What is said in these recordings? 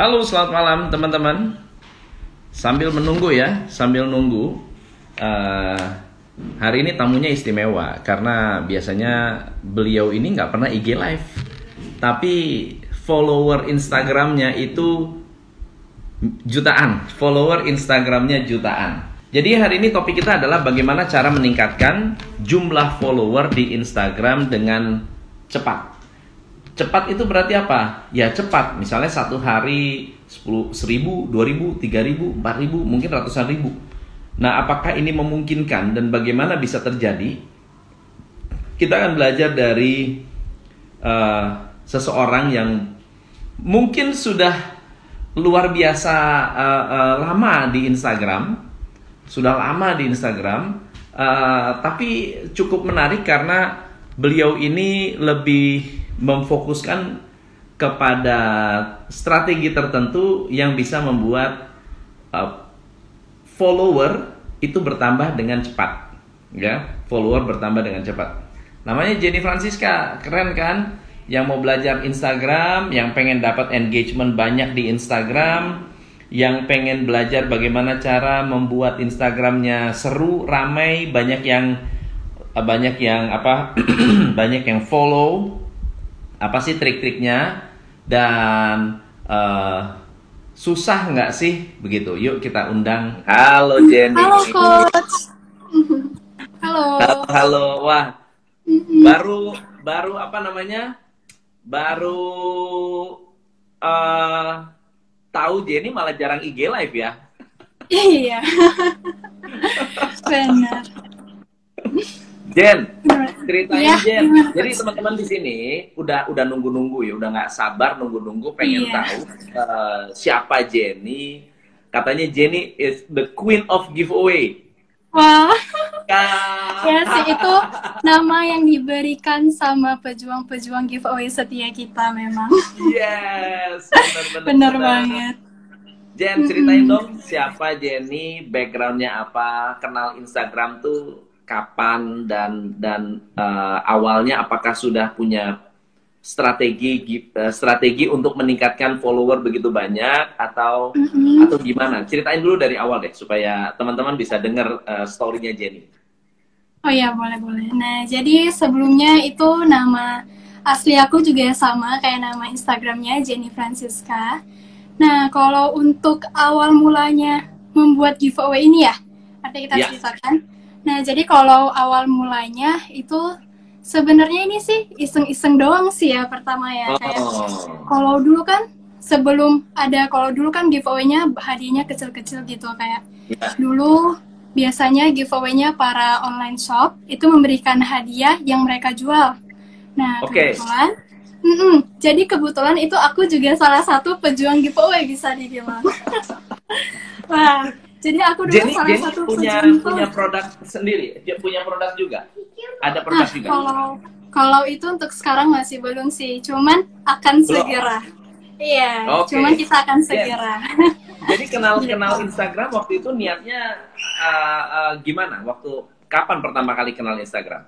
Halo, selamat malam teman-teman. Sambil menunggu ya, sambil nunggu. Uh, hari ini tamunya istimewa karena biasanya beliau ini nggak pernah IG live, tapi follower Instagramnya itu jutaan. Follower Instagramnya jutaan. Jadi hari ini topik kita adalah bagaimana cara meningkatkan jumlah follower di Instagram dengan cepat. Cepat itu berarti apa? Ya cepat. Misalnya satu hari 10, 1000, 2000, 3000, 4000, mungkin ratusan ribu. Nah, apakah ini memungkinkan dan bagaimana bisa terjadi? Kita akan belajar dari uh, seseorang yang mungkin sudah luar biasa uh, uh, lama di Instagram, sudah lama di Instagram, uh, tapi cukup menarik karena beliau ini lebih memfokuskan kepada strategi tertentu yang bisa membuat uh, follower itu bertambah dengan cepat. Ya follower bertambah dengan cepat. Namanya Jenny Francisca keren kan? Yang mau belajar Instagram yang pengen dapat engagement banyak di Instagram yang pengen belajar bagaimana cara membuat Instagramnya seru ramai banyak yang banyak yang apa banyak yang follow apa sih trik-triknya dan uh, susah nggak sih begitu? Yuk kita undang. Halo Jenny. Halo coach. Halo. Halo, halo. wah baru baru apa namanya? Baru uh, tahu Jenny malah jarang IG live ya? Iya. Benar. Jen, ceritain ya, Jen. Jadi teman-teman di sini udah udah nunggu-nunggu ya, udah nggak sabar nunggu-nunggu pengen iya. tahu uh, siapa Jenny. Katanya Jenny is the queen of giveaway. Wah. Ka ya sih itu nama yang diberikan sama pejuang-pejuang giveaway setia kita memang. Yes, benar-benar. Bener banget. Jen, ceritain dong siapa Jenny, backgroundnya apa, kenal Instagram tuh kapan dan dan uh, awalnya apakah sudah punya strategi uh, strategi untuk meningkatkan follower begitu banyak atau mm-hmm. atau gimana? Ceritain dulu dari awal deh supaya teman-teman bisa dengar uh, storynya Jenny. Oh ya boleh boleh. Nah jadi sebelumnya itu nama asli aku juga sama kayak nama Instagramnya Jenny Francisca. Nah kalau untuk awal mulanya membuat giveaway ini ya, ada kita yeah. ceritakan. Nah, jadi kalau awal mulanya itu sebenarnya ini sih iseng-iseng doang sih ya pertama ya. Kayak Oh. kalau dulu kan sebelum ada kalau dulu kan giveaway-nya hadiahnya kecil-kecil gitu kayak Ya. dulu biasanya giveaway-nya para online shop itu memberikan hadiah yang mereka jual. Nah, Oke. kebetulan Mm-mm. jadi kebetulan itu aku juga salah satu pejuang giveaway bisa dibilang. Wah, jadi aku dulu Jenny, salah Jenny satu punya punya produk sendiri, dia punya produk juga. Ada produk Nah, juga. kalau kalau itu untuk sekarang masih belum sih, cuman akan Belum. segera. Iya, Oke. cuman kita akan Yes. segera. Jadi kenal Gitu. kenal Instagram waktu itu niatnya uh, uh, gimana? Waktu kapan pertama kali kenal Instagram?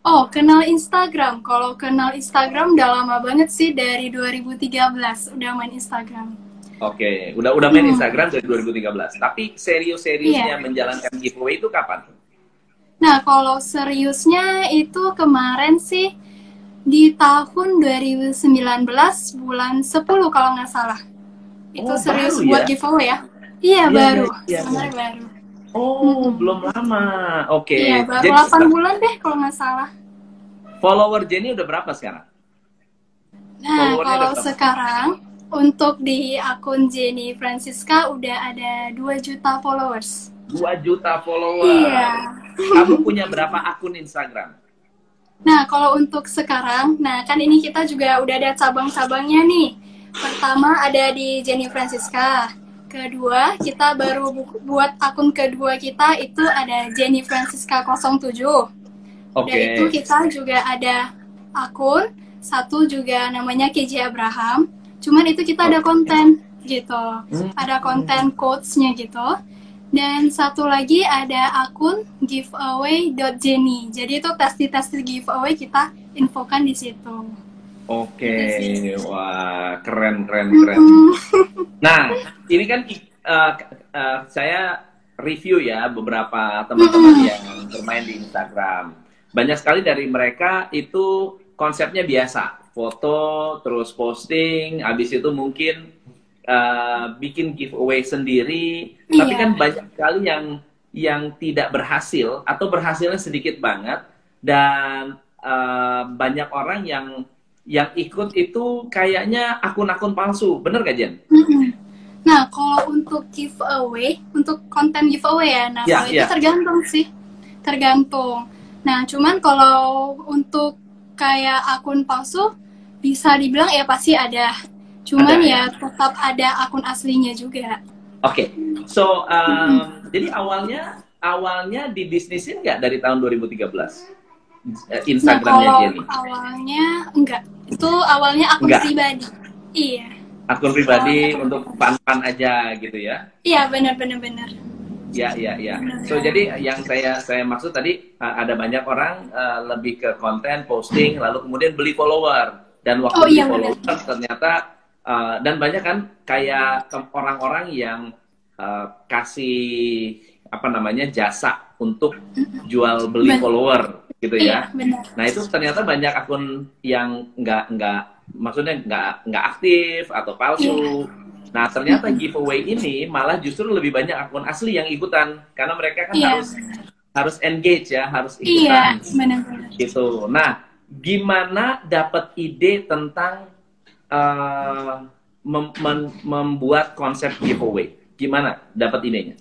Oh, kenal Instagram. Kalau kenal Instagram udah lama banget sih dari 2013 udah main Instagram. Oke, udah udah main Hmm. Instagram dari 2013. Tapi serius-seriusnya Iya. menjalankan giveaway itu kapan? Nah, kalau seriusnya itu kemarin sih di tahun 2019 bulan 10 kalau nggak salah. Itu Oh, serius baru buat ya? giveaway ya? Iya, Iya, baru. iya, iya, Sebenarnya baru. Oh, Mm-mm. belum lama. Oke. Iya, baru Jadi 8 bulan deh kalau nggak salah. follower Jenny udah berapa sekarang? Nah, Followernya kalau sekarang untuk di akun Jenny Francisca udah ada 2 juta followers. 2 juta follower. Iya. Kamu punya berapa akun Instagram? Nah, kalau untuk sekarang, nah kan ini kita juga udah ada cabang-cabangnya nih. Pertama ada di Jenny Francisca. Kedua, kita baru bu- buat akun kedua kita itu ada Jenny Francisca 07. Oke. Dan itu kita juga ada akun satu juga namanya KJ Abraham. Cuman itu kita ada konten gitu. Hmm. Ada konten quotes-nya gitu. Dan satu lagi ada akun giveaway.jenny. Jadi itu testi-testi giveaway kita infokan di situ. Oke, Gitu wah keren keren keren. Nah, ini kan uh, uh, saya review ya beberapa teman-teman yang bermain di Instagram. Banyak sekali dari mereka itu konsepnya biasa, foto terus posting, habis itu mungkin uh, bikin giveaway sendiri. Iya. Tapi kan banyak sekali yang yang tidak berhasil atau berhasilnya sedikit banget dan uh, banyak orang yang yang ikut itu kayaknya akun-akun palsu, bener gak Jen? Nah, kalau untuk giveaway, untuk konten giveaway ya, nah Ya, kalau ya. itu tergantung sih, tergantung. Nah, cuman kalau untuk kayak akun palsu, bisa dibilang ya pasti ada. Cuman Ada, ya ya. tetap ada akun aslinya juga. Oke, so um, jadi awalnya awalnya dibisnisin nggak dari tahun 2013 Eh, Nah, Instagramnya kalau Jenny? awalnya enggak, itu awalnya akun Enggak. pribadi. Iya, Akun pribadi awalnya- untuk fun-fun aja gitu ya? iya benar-benar benar. Ya, ya, ya. So jadi yang saya saya maksud tadi uh, ada banyak orang uh, lebih ke konten posting lalu kemudian beli follower dan waktu Oh, beli iya, benar. follower ternyata uh, dan banyak kan kayak orang-orang yang uh, kasih apa namanya jasa untuk jual beli Benar. follower gitu ya. Iya. Nah itu ternyata banyak akun yang nggak nggak maksudnya nggak nggak aktif atau palsu. Iya. Nah ternyata giveaway ini malah justru lebih banyak akun asli yang ikutan karena mereka kan Iya. harus harus engage ya harus Iya, ikutan benar-benar. gitu. Nah gimana dapat ide tentang eh, mem- mem- membuat konsep giveaway? Gimana dapat idenya?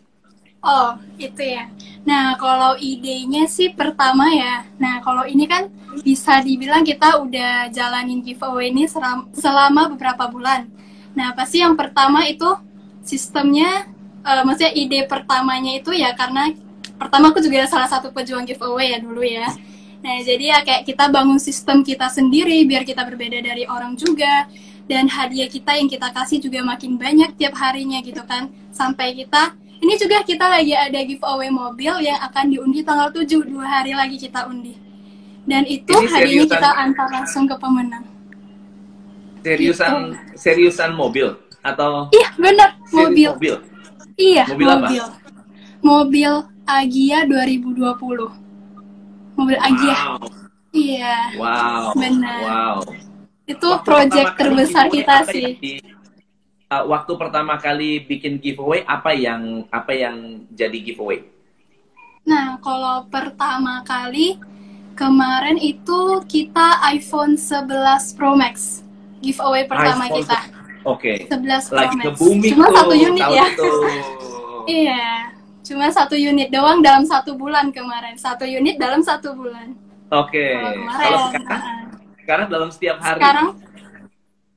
Oh, itu ya. Nah, kalau idenya sih pertama ya. Nah, kalau ini kan bisa dibilang kita udah jalanin giveaway ini selama beberapa bulan. Nah, pasti yang pertama itu sistemnya, eh, maksudnya ide pertamanya itu ya karena pertama aku juga salah satu pejuang giveaway ya dulu ya. Nah, jadi ya kayak kita bangun sistem kita sendiri biar kita berbeda dari orang juga. Dan hadiah kita yang kita kasih juga makin banyak tiap harinya gitu kan. Sampai kita, ini juga kita lagi ada giveaway mobil yang akan diundi tanggal 7, dua hari lagi kita undi. Dan itu Ini hadiahnya kita antar langsung ke pemenang. Seriusan seriusan mobil atau Iya, benar, Gitu. mobil. mobil? Iya, Mobil mobil. apa? Mobil Agia 2020. Mobil Agia. Wow, Iya. wow, Benar. wow. Itu Waktu project terbesar kita apa sih. di- uh, waktu pertama kali bikin giveaway apa yang apa yang jadi giveaway? Nah, kalau pertama kali kemarin itu kita iPhone 11 Pro Max. Giveaway pertama iPhone kita. Oke. 11 Pro Lagi Max. ke booming Cuma tuh satu unit ya. Iya. Cuma satu unit doang dalam satu bulan kemarin. Satu unit dalam satu bulan. Oke. Kemarin. Kalau sekarang, sekarang dalam setiap hari. sekarang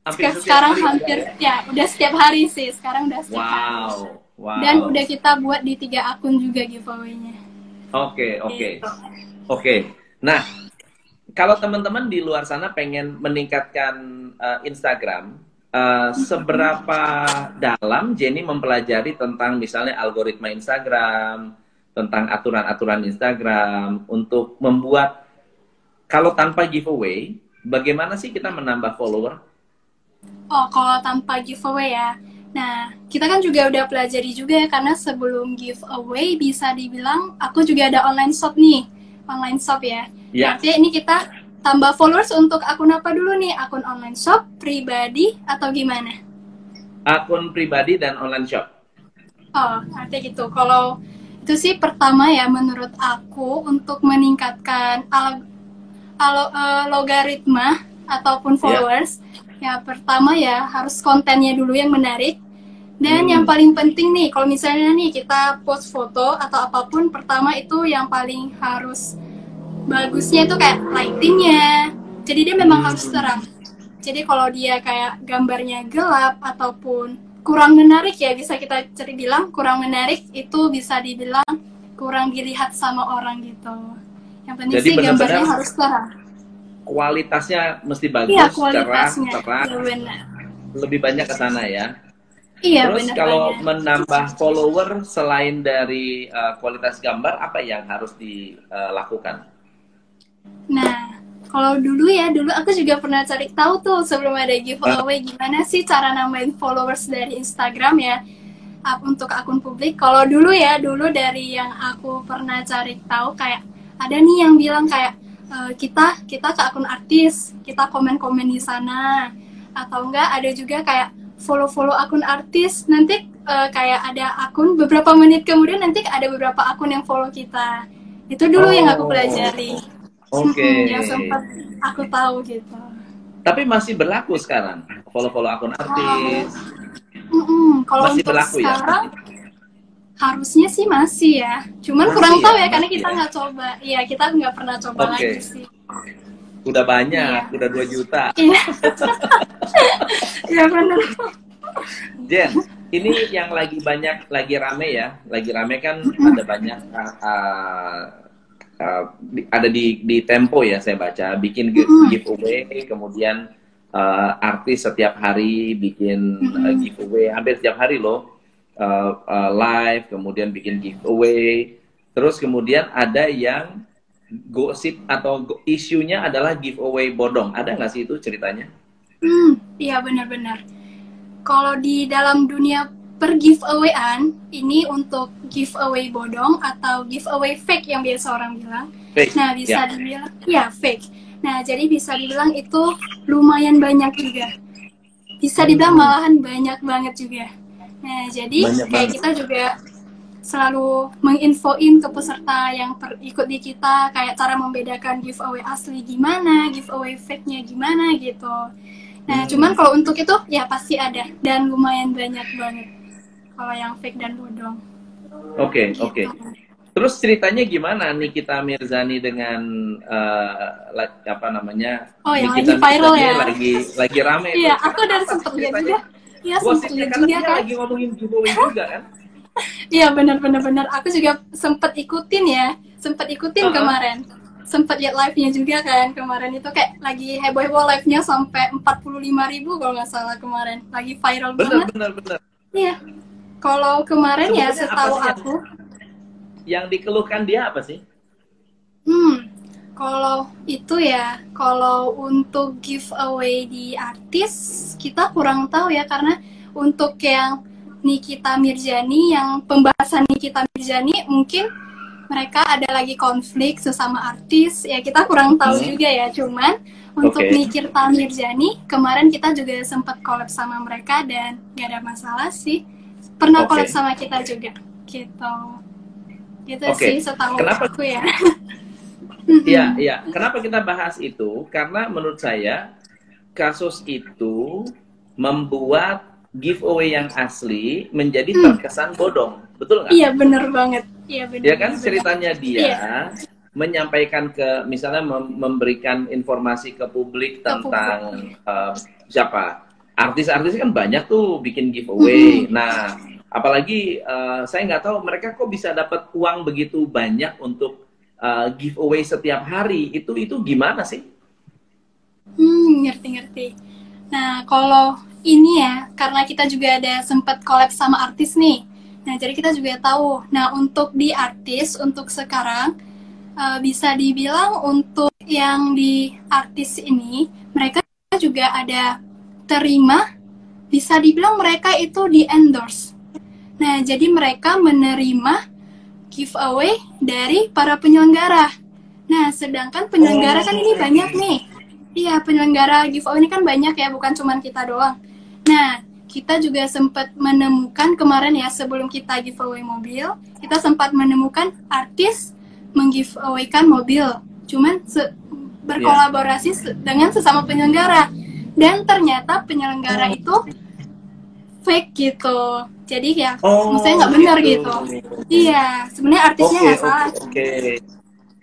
hampir setiap sekarang hari hampir ya? ya udah setiap hari sih sekarang udah setiap hari Wow, wow. dan udah kita buat di tiga akun juga giveaway-nya Oke, oke. Gitu. Oke. Nah, kalau teman-teman di luar sana pengen meningkatkan uh, Instagram, uh, seberapa dalam Jenny mempelajari tentang misalnya algoritma Instagram, tentang aturan-aturan Instagram untuk membuat kalau tanpa giveaway, bagaimana sih kita menambah follower? oh kalau tanpa giveaway ya nah kita kan juga udah pelajari juga ya karena sebelum giveaway bisa dibilang aku juga ada online shop nih online shop ya Ya. Artinya ini kita tambah followers untuk akun apa dulu nih akun online shop pribadi atau gimana Akun pribadi dan online shop. Oh, artinya gitu. Kalau itu sih pertama ya menurut aku untuk meningkatkan al- alo- eh, logaritma ataupun followers, ya pertama ya harus kontennya dulu yang menarik. Dan Hmm. yang paling penting nih, kalau misalnya nih kita post foto atau apa pun, pertama itu yang paling harus bagusnya itu kayak lightingnya. Jadi dia memang Hmm. harus terang. Jadi kalau dia kayak gambarnya gelap ataupun kurang menarik ya bisa kita ceri bilang kurang menarik itu bisa dibilang kurang dilihat sama orang gitu. Yang penting Jadi sih benar-benar gambarnya harus terang. Kualitasnya mesti bagus, Iya cerah, kualitasnya. terang, Iya benar. lebih banyak ke sana ya. Iya Terus benar kalau banget. menambah follower selain dari uh, kualitas gambar, apa yang harus dilakukan? Nah, kalau dulu ya, dulu aku juga pernah cari tahu tuh sebelum ada giveaway gimana sih cara nambahin followers dari Instagram ya untuk akun publik. Kalau dulu ya, dulu dari yang aku pernah cari tahu kayak ada nih yang bilang kayak e, kita kita ke akun artis, kita komen-komen di sana atau enggak ada juga kayak follow-follow akun artis nanti uh, kayak ada akun beberapa menit kemudian nanti ada beberapa akun yang follow kita itu dulu oh. yang aku pelajari oke okay. yang sempat aku tahu gitu tapi masih berlaku sekarang follow-follow akun artis oh. mm -mm. kalau masih untuk berlaku ya? sekarang ya? harusnya sih masih ya cuman masih kurang ya, tahu ya karena kita ya? nggak ya? coba iya kita nggak pernah coba okay. lagi sih udah banyak, iya. udah 2 juta. Iya. Iya benar. Jen, ini yang lagi banyak, lagi rame ya, lagi rame kan ada banyak uh, uh, ada di di Tempo ya saya baca, bikin giveaway, kemudian uh, artis setiap hari bikin uh, giveaway, hampir setiap hari loh uh, uh, live, kemudian bikin giveaway, terus kemudian ada yang gosip atau isunya adalah giveaway bodong. Ada nggak sih itu ceritanya? Hmm, iya benar-benar. Kalau di dalam dunia per giveawayan, ini untuk giveaway bodong atau giveaway fake yang biasa orang bilang. Fake. Nah, bisa ya. dibilang, ya fake. Nah, jadi bisa dibilang itu lumayan banyak juga. Bisa dibilang hmm. malahan banyak banget juga. Nah, jadi banyak kayak banget. kita juga selalu menginfoin ke peserta yang per, ikut di kita kayak cara membedakan giveaway asli gimana, giveaway fake-nya gimana gitu. Nah, hmm. cuman kalau untuk itu ya pasti ada dan lumayan banyak banget kalau yang fake dan bodong. Oke, okay, gitu. oke. Okay. Terus ceritanya gimana nih kita Mirzani dengan uh, apa namanya? Oh, yang lagi viral ya. Lagi lagi rame. Iya, aku dari sempat lihat juga. Iya, sempat lihat juga kan. lagi ngomongin giveaway juga kan? Iya benar-benar benar. Aku juga sempat ikutin ya, sempat ikutin uh -huh. kemarin. Sempat lihat live-nya juga kan kemarin itu kayak lagi heboh-heboh live-nya sampai 45 ribu kalau nggak salah kemarin. Lagi viral bener, banget. Benar benar Iya. Kalau kemarin ya, Sebenarnya ya setahu aku yang dikeluhkan dia apa sih? Hmm, kalau itu ya, kalau untuk giveaway di artis kita kurang tahu ya karena untuk yang Nikita Mirjani yang pembahasan Nikita Mirjani mungkin mereka ada lagi konflik sesama artis ya kita kurang tahu hmm. juga ya cuman untuk okay. Nikita Mirjani kemarin kita juga sempat collab sama mereka dan gak ada masalah sih pernah okay. collab sama kita juga gitu gitu okay. sih setahu Kenapa? aku ya Iya, iya. Kenapa kita bahas itu? Karena menurut saya kasus itu membuat giveaway yang asli menjadi hmm. terkesan bodong, betul nggak? Iya benar banget. Iya benar. Ya kan ceritanya dia iya. menyampaikan ke misalnya mem memberikan informasi ke publik tentang Uh, siapa artis-artis kan banyak tuh bikin giveaway. Hmm. Nah apalagi uh, saya nggak tahu mereka kok bisa dapat uang begitu banyak untuk uh, giveaway setiap hari. Itu itu gimana sih? Hmm ngerti-ngerti. Nah kalau ini ya karena kita juga ada sempat collab sama artis nih. Nah jadi kita juga tahu. Nah untuk di artis untuk sekarang uh, bisa dibilang untuk yang di artis ini mereka juga ada terima. Bisa dibilang mereka itu di endorse nah jadi mereka menerima giveaway dari para penyelenggara nah sedangkan penyelenggara kan ini banyak nih Iya, penyelenggara giveaway ini kan banyak ya, bukan cuma kita doang. Nah, kita juga sempat menemukan kemarin ya sebelum kita giveaway mobil, kita sempat menemukan artis menggiveawaykan mobil. Cuman se berkolaborasi yeah. dengan sesama penyelenggara. Dan ternyata penyelenggara oh. itu fake gitu. Jadi ya, oh, maksudnya nggak benar gitu. gitu. Iya, sebenarnya artisnya nggak okay, salah. Oke. Okay.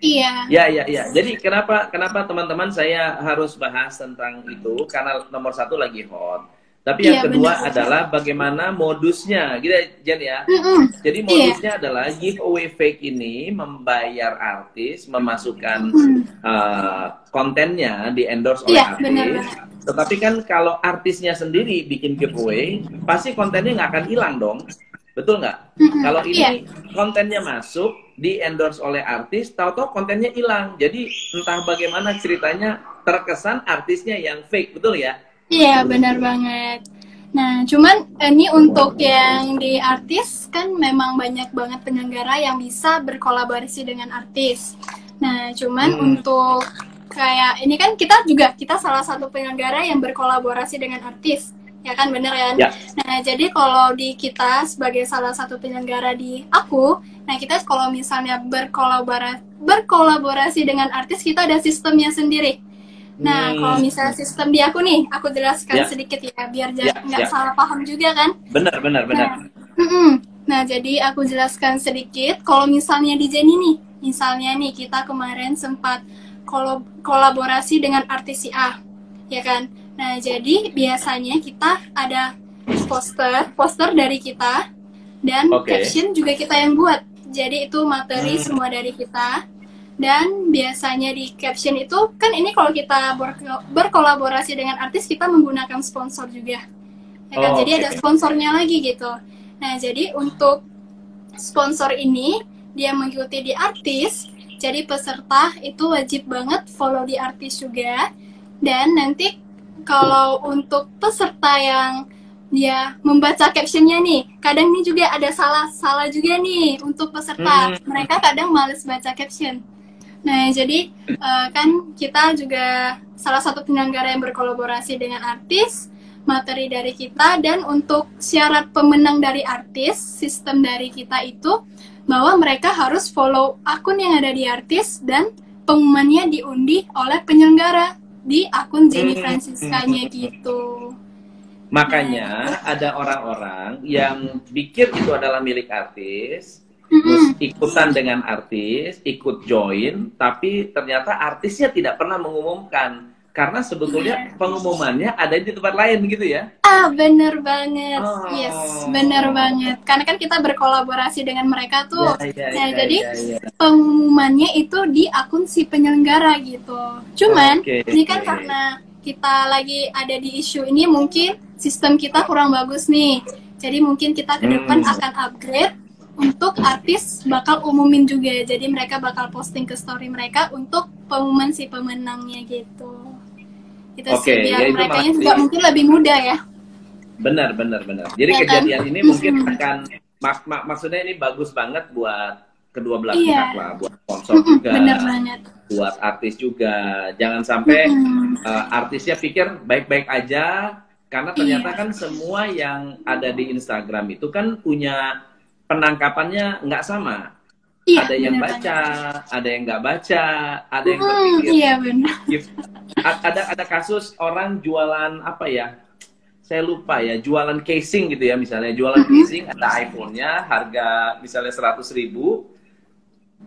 Iya. Ya, ya, ya. Jadi kenapa kenapa teman-teman saya harus bahas tentang itu? Karena nomor satu lagi hot tapi yang iya, kedua bener. adalah bagaimana modusnya, gitu ya, Jen ya. Mm -mm. Jadi iya. modusnya iya. adalah giveaway fake ini membayar artis, memasukkan mm. uh, kontennya di endorse oleh iya, artis. Bener, bener. Tetapi kan kalau artisnya sendiri bikin giveaway, pasti kontennya nggak akan hilang dong. Betul nggak? Mm-mm. Kalau ini Iya. kontennya masuk, di endorse oleh artis, tahu-tahu kontennya hilang. Jadi entah bagaimana ceritanya terkesan artisnya yang fake, betul ya? Iya, benar banget. Nah, cuman ini untuk yang di artis kan memang banyak banget penyelenggara yang bisa berkolaborasi dengan artis. Nah, cuman Hmm. untuk kayak ini kan kita juga kita salah satu penyelenggara yang berkolaborasi dengan artis. Ya kan bener kan? Ya. Nah, jadi kalau di kita sebagai salah satu penyelenggara di aku, nah kita kalau misalnya berkolaborasi berkolaborasi dengan artis kita ada sistemnya sendiri. Nah, Hmm. kalau misalnya sistem di aku nih, aku jelaskan Ya. sedikit ya, biar Ya, nggak ya. salah paham juga kan. Benar, benar, benar. Mm-mm. Nah, jadi aku jelaskan sedikit. Kalau misalnya di Jenny nih, misalnya nih kita kemarin sempat kolaborasi dengan artis si A, ya kan? Nah, jadi biasanya kita ada poster, poster dari kita, dan Oke. caption juga kita yang buat. Jadi itu materi Hmm. semua dari kita. Dan biasanya di caption itu kan ini kalau kita ber- berkolaborasi dengan artis kita menggunakan sponsor juga. Ya kan? Oh, Jadi oke. ada sponsornya lagi gitu. Nah, jadi untuk sponsor ini dia mengikuti di artis. Jadi peserta itu wajib banget follow di artis juga. Dan nanti kalau untuk peserta yang dia membaca captionnya nih, kadang ini juga ada salah salah juga nih untuk peserta. Hmm. Mereka kadang males baca caption. Nah, jadi eh, kan kita juga salah satu penyelenggara yang berkolaborasi dengan artis, materi dari kita, dan untuk syarat pemenang dari artis, sistem dari kita itu bahwa mereka harus follow akun yang ada di artis dan pengumumannya diundi oleh penyelenggara di akun Jenny. Francisca-nya gitu. Makanya ada orang-orang yang pikir itu adalah milik artis, terus ikutan dengan artis, ikut join, tapi ternyata artisnya tidak pernah mengumumkan. Karena sebetulnya pengumumannya ada di tempat lain gitu ya. Ah, bener banget. Oh. Yes, bener banget. Karena kan kita berkolaborasi dengan mereka tuh. Ya, ya, Nah, ya, jadi ya, ya. pengumumannya itu di akun si penyelenggara gitu. Cuman Oke. ini kan karena kita lagi ada di isu ini mungkin sistem kita kurang bagus nih. Jadi mungkin kita ke depan Hmm. akan upgrade untuk artis bakal umumin juga. Jadi mereka bakal posting ke story mereka untuk pengumuman si pemenangnya gitu. Itu Oke, sih biar ya mereka juga mungkin lebih mudah ya. Benar, benar, benar. Jadi Ya kan? kejadian ini mungkin akan mak- mak- maksudnya ini bagus banget buat kedua belah Iya. pihak lah, buat sponsor juga, Bener banget. buat artis juga. Jangan sampai Mm-mm. uh, artisnya pikir baik-baik aja karena ternyata Iya. kan semua yang ada di Instagram itu kan punya penangkapannya nggak sama. Iya, ada yang baca, banget. ada yang nggak baca, ada yang Hmm, berpikir iya benar. Ada ada kasus orang jualan apa ya? Saya lupa ya, jualan casing gitu ya misalnya, jualan Mhm. casing ada iPhone-nya harga misalnya 100.000 ribu,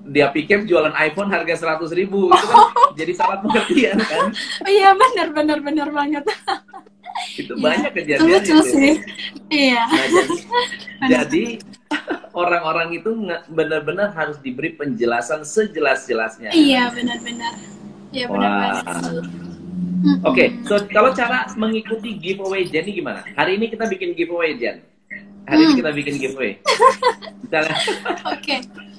dia pikir jualan iPhone harga 100.000 ribu, itu kan jadi salah pengertian kan? Oh iya benar benar benar banget. Itu Iya, banyak Itu kejadian lucu itu. sih. Iya. Nah, jadi, jadi orang-orang itu benar-benar harus diberi penjelasan sejelas-jelasnya. Iya benar-benar. Benar banget sih. Mm-mm. Oke, so kalau cara mengikuti giveaway Jen ini gimana? Hari ini kita bikin giveaway Jen. Hari ini Hmm. kita bikin giveaway. Misalnya Oke.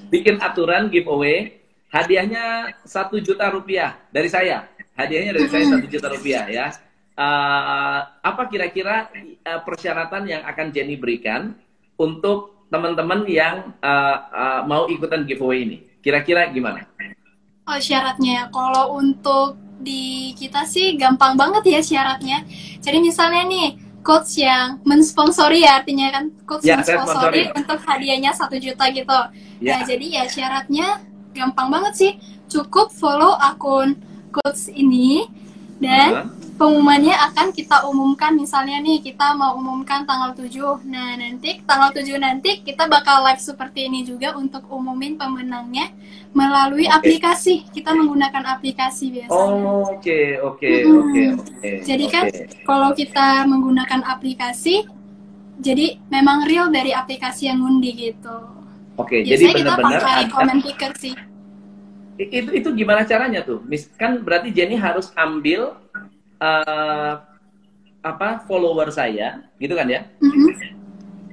bikin aturan giveaway, hadiahnya satu juta rupiah dari saya. Hadiahnya dari saya Hmm. satu juta rupiah ya. Eh, apa kira-kira eh, persyaratan yang akan Jenny berikan untuk teman-teman yang eh, eh, mau ikutan giveaway ini? Kira-kira gimana? Oh syaratnya kalau untuk di kita sih gampang banget ya syaratnya. Jadi misalnya nih coach yang mensponsori ya artinya kan coach Ya, mensponsori sponsori. untuk hadiahnya satu juta gitu. Ya. Nah jadi ya syaratnya gampang banget sih. Cukup follow akun coach ini dan pengumumannya akan kita umumkan. Misalnya nih kita mau umumkan tanggal 7 nah nanti tanggal 7 nanti kita bakal live seperti ini juga untuk umumin pemenangnya melalui Oke. aplikasi. Kita menggunakan aplikasi biasanya. Oh, Oke, oke, oke, oke. Jadi kan oke. kalau kita menggunakan aplikasi jadi memang real dari aplikasi yang ngundi gitu. Oke, jadi biasanya kita benar-benar pakai ada- comment picker sih itu itu gimana caranya tuh? Mis kan berarti Jenny harus ambil eh, apa follower saya, gitu kan ya? Mhm.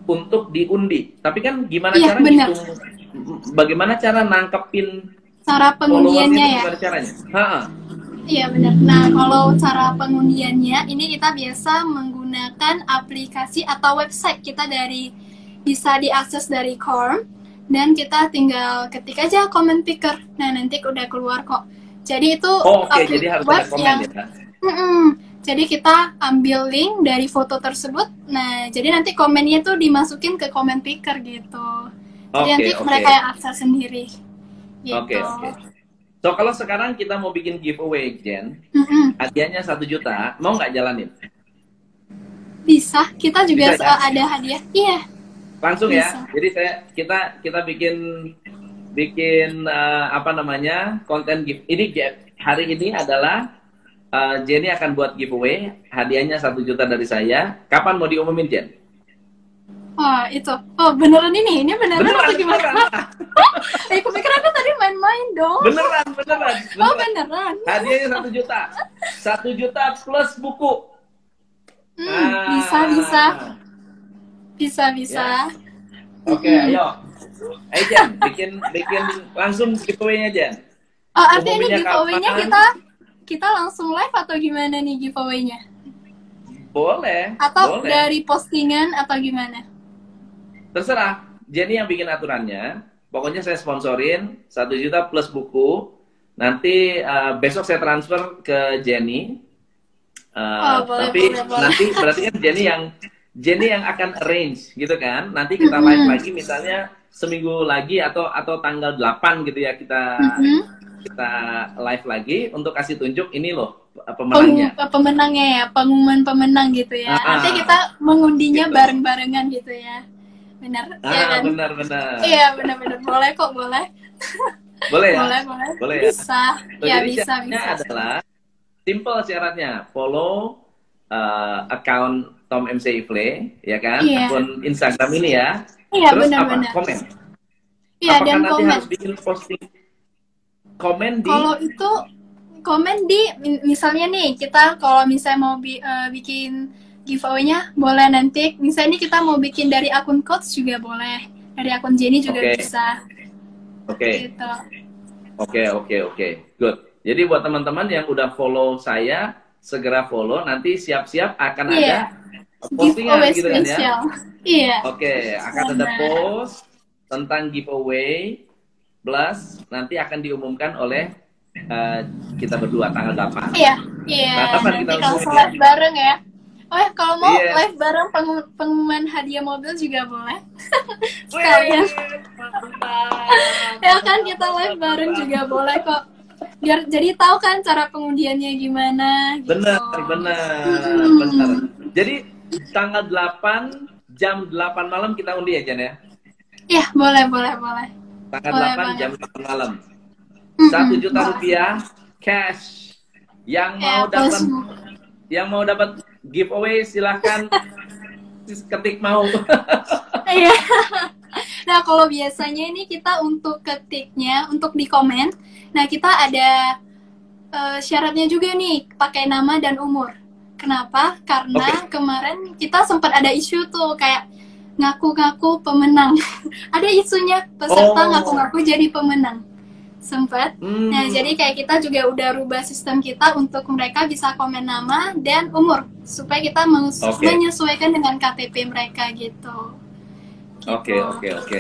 untuk diundi. Tapi kan gimana Iya, cara benar. ngitung? Bagaimana cara nangkepin Cara pengundiannya itu ya. Gimana caranya? Ha-ha. Iya benar. Nah kalau cara pengundiannya ini kita biasa menggunakan aplikasi atau website kita dari bisa diakses dari Chrome dan kita tinggal ketik aja comment picker. Nah nanti udah keluar kok. Jadi itu Oh, oke, apli- jadi harus ada komen yang ya. Mm-mm. Jadi kita ambil link dari foto tersebut. Nah, jadi nanti komennya tuh dimasukin ke comment picker gitu. Jadi nanti oke. mereka yang akses sendiri. Gitu. Oke, oke. So kalau sekarang kita mau bikin giveaway, Jen, Mm-mm. hadiahnya satu juta, mau nggak jalanin? Bisa. Kita juga Bisa, ya? ada hadiah. Iya. Langsung Bisa. ya. Jadi saya kita kita bikin bikin eh, apa namanya konten gift. Ini hari ini adalah eh, Jenny akan buat giveaway, hadiahnya satu juta dari saya. Kapan mau diumumin Jen? Oh, itu. Oh, beneran ini? Ini beneran, Beneran, atau gimana? beneran, Eh, aku pikir aku tadi main-main dong. beneran, beneran, Oh, beneran. beneran. Hadiahnya satu juta, satu juta plus buku. Hmm, Ah. bisa, bisa. Bisa, bisa. Oke, Mm-mm. ayo. Ayo Jen, bikin bikin langsung giveaway-nya Jen. Oh, artinya ini giveaway-nya kita kita langsung live atau gimana nih giveaway-nya? Boleh. Atau boleh. dari postingan atau gimana? Terserah. Jenny yang bikin aturannya. Pokoknya saya sponsorin satu juta plus buku. Nanti eh, besok saya transfer ke Jenny. Eh, Oh, boleh, tapi boleh, boleh. nanti berarti kan Jenny yang Jenny yang akan arrange gitu kan. Nanti kita live Mhm. lagi misalnya seminggu lagi atau atau tanggal 8 gitu ya kita Mhm. kita live lagi untuk kasih tunjuk ini loh Peng- pemenangnya. pemenangnya ya, pengumuman pemenang gitu ya. Ah, Nanti kita mengundinya Gitu. bareng-barengan gitu ya. Benar, ya Ah, kan? benar-benar. Iya, benar-benar. Boleh kok, boleh. Boleh ya? Boleh, boleh. Boleh ya? Bisa. So, ya, bisa, bisa. adalah simple syaratnya follow uh, account Tom MC Ifle ya kan? Iya. akun Instagram ini ya. Iya, terus apa? benar-benar. komen. Iya, apakah dan nanti komen. harus bikin posting komen di Kalau itu komen di mi- misalnya nih kita kalau misalnya mau bi- eh, bikin giveaway-nya boleh nanti. Misalnya nih kita mau bikin dari akun coach juga boleh. Dari akun Jenny juga Oke. bisa. Oke. Gitu. Oke oke oke. Good. Jadi buat teman-teman yang udah follow saya segera follow. Nanti siap-siap akan Iya. ada postingan giveaway gitu kan ya? spesial. Iya. Oke, akan ada post tentang giveaway. Plus nanti akan diumumkan oleh eh, kita berdua tanggal 8. iya iya. Nah, nanti kita kalau langsung live bareng ya. Oh ya kalau mau Iya. live bareng pengu- pengumuman hadiah mobil juga boleh. Sekalian. ya kan kita live bareng juga boleh kok. Biar jadi tahu kan cara pengundiannya gimana gitu. Benar, benar, Hmm. benar. Jadi tanggal 8 jam 8 malam kita undi ya Jan ya. Iya, boleh, boleh, boleh. Tanggal Boleh 8 banget. jam 8 malam. Satu juta boleh. rupiah cash. Yang Ya, mau dapat yang mau dapat giveaway silahkan ketik mau. Iya. Nah, kalau biasanya ini kita untuk ketiknya, untuk di komen, nah kita ada eh, syaratnya juga nih, pakai nama dan umur. Kenapa? Karena kemarin kita sempat ada isu tuh kayak ngaku-ngaku pemenang. ada isunya peserta Oh. ngaku-ngaku jadi pemenang. Sempat. Hmm. Nah, jadi kayak kita juga udah rubah sistem kita untuk mereka bisa komen nama dan umur supaya kita Oke. menyesuaikan dengan KTP mereka gitu. Oke, Gitu. oke, oke.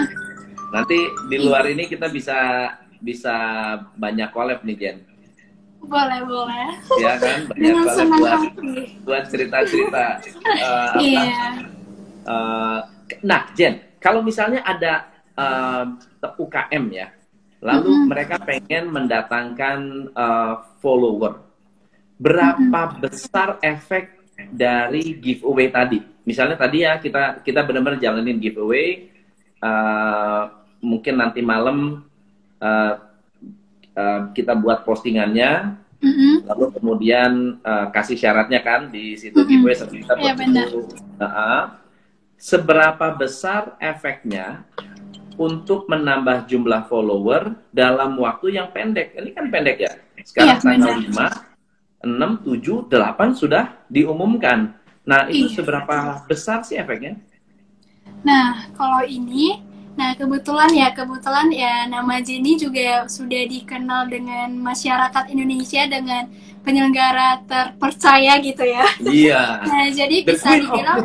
Nanti di luar ini kita bisa bisa banyak collab nih Jen. Boleh, boleh. Ya kan? Banyak Dengan senang buat hati. buat cerita-cerita eh, apa? Iya. Eh, nah, Jen, kalau misalnya ada eh, UKM ya, lalu Mhm. mereka pengen mendatangkan eh, follower, berapa besar efek dari giveaway tadi? Misalnya tadi ya kita kita benar-benar jalanin giveaway, eh, mungkin nanti malam eh, kita buat postingannya, Mhm. lalu kemudian eh, kasih syaratnya kan di situ Mhm. giveaway serta Iya, benar. seberapa besar efeknya untuk menambah jumlah follower dalam waktu yang pendek ini kan pendek ya sekarang Iya, tanggal. 5 6 7 8 sudah diumumkan nah itu Iya. seberapa besar sih efeknya Nah, kalau ini, nah kebetulan ya, kebetulan ya nama Jenny juga sudah dikenal dengan masyarakat Indonesia dengan penyelenggara terpercaya gitu ya. Iya. Nah, jadi The bisa dibilang.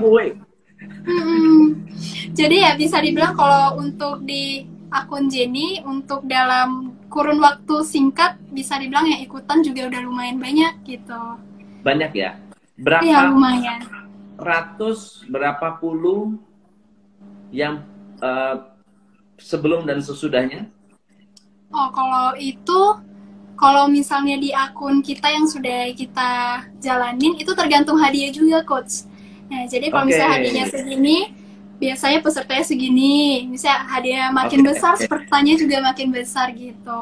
Mm-mm. jadi ya bisa dibilang kalau untuk di akun Jenny, untuk dalam kurun waktu singkat, bisa dibilang ya ikutan juga udah lumayan banyak gitu. Banyak ya. Berapa Iya, lumayan. ratus, berapa puluh yang eh, sebelum dan sesudahnya? Oh, kalau itu, kalau misalnya di akun kita yang sudah kita jalanin, itu tergantung hadiah juga, Coach. Nah, jadi kalau Oke. misalnya hadiahnya segini, biasanya pesertanya segini. Misalnya hadiah makin Oke, besar, pesertanya juga makin besar gitu.